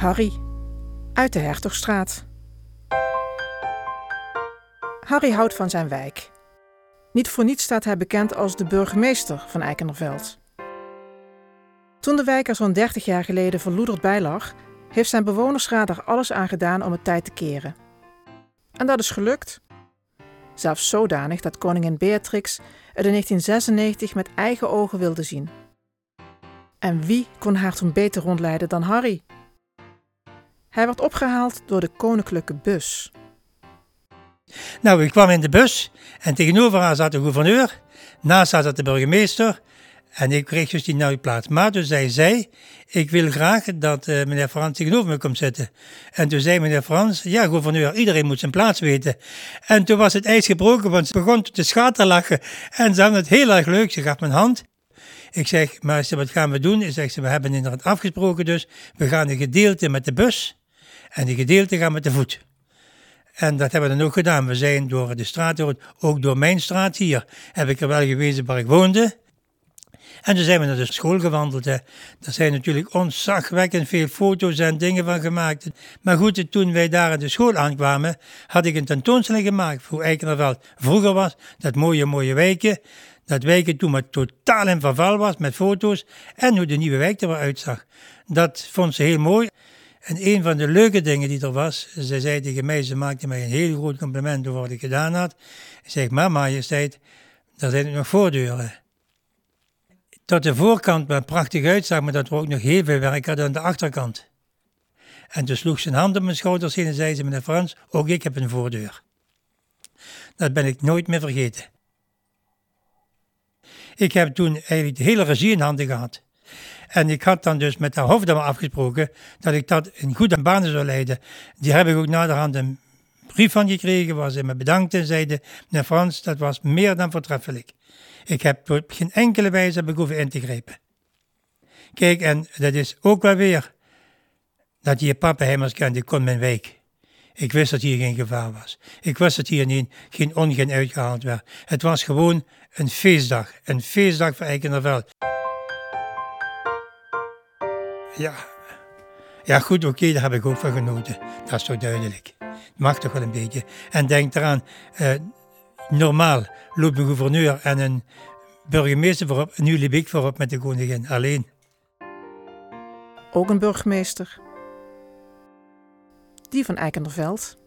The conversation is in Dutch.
Harry uit de Hertogstraat. Harry houdt van zijn wijk. Niet voor niets staat hij bekend als de burgemeester van Eikenderveld. Toen de wijk er zo'n 30 jaar geleden verloederd bij lag, heeft zijn bewonersraad er alles aan gedaan om het tijd te keren. En dat is gelukt. Zelfs zodanig dat koningin Beatrix het in 1996 met eigen ogen wilde zien. En wie kon haar toen beter rondleiden dan Harry? Hij werd opgehaald door de koninklijke bus. Nou, ik kwam in de bus en tegenover haar zat de gouverneur, naast haar zat de burgemeester en ik kreeg dus die nieuwe plaats. Maar toen zei zij, ik wil graag dat uh, meneer Frans tegenover me komt zitten. En toen zei meneer Frans, ja gouverneur, iedereen moet zijn plaats weten. En toen was het ijs gebroken, want ze begon te schaterlachen en ze hadden het heel erg leuk. Ze gaf mijn hand. Ik zeg, maar wat gaan we doen? Ik zeg, we hebben inderdaad afgesproken dus, we gaan een gedeelte met de bus en een gedeelte gaan met de voet. En dat hebben we dan ook gedaan. We zijn door de straat, ook door mijn straat hier, heb ik er wel gewezen waar ik woonde. En toen zijn we naar de school gewandeld. Hè. Daar zijn natuurlijk ontzagwekkend veel foto's en dingen van gemaakt. Maar goed, toen wij daar in de school aankwamen, had ik een tentoonstelling gemaakt voor Eikenerveld. Vroeger was dat mooie, mooie wijken. Dat wijken toen maar totaal in verval was met foto's en hoe de nieuwe wijk eruit zag. Dat vond ze heel mooi. En een van de leuke dingen die er was, ze zei tegen mij, ze maakte mij een heel groot compliment over wat ik gedaan had. Ik zeg, maar majesteit, daar zijn nog voordeuren. Tot de voorkant maar prachtig uitzag, maar dat we ook nog heel veel werk hadden aan de achterkant. En toen sloeg ze een hand op mijn schouders heen en zei ze, meneer Frans, ook ik heb een voordeur. Dat ben ik nooit meer vergeten. Ik heb toen eigenlijk de hele regie in handen gehad. En ik had dan dus met de hoofdama afgesproken dat ik dat in goede banen zou leiden. Die heb ik ook naderhand een brief van gekregen waar ze me bedankte en zeiden, meneer Frans, dat was meer dan voortreffelijk. Ik heb op geen enkele wijze heb in te grijpen. Kijk, en dat is ook wel weer dat je pappenheimers kent, ik kon mijn wijk. Ik wist dat hier geen gevaar was. Ik wist dat hier niet, geen ongen uitgehaald werd. Het was gewoon een feestdag. Een feestdag voor Eikenderveld. Ja, ja goed, oké, daar heb ik ook van genoten. Dat is toch duidelijk. Mag toch wel een beetje. En denk eraan, uh, normaal loopt een gouverneur en een burgemeester voorop. Nu liep ik voorop met de koningin, alleen. Ook een burgemeester. Die van Eikenderveld.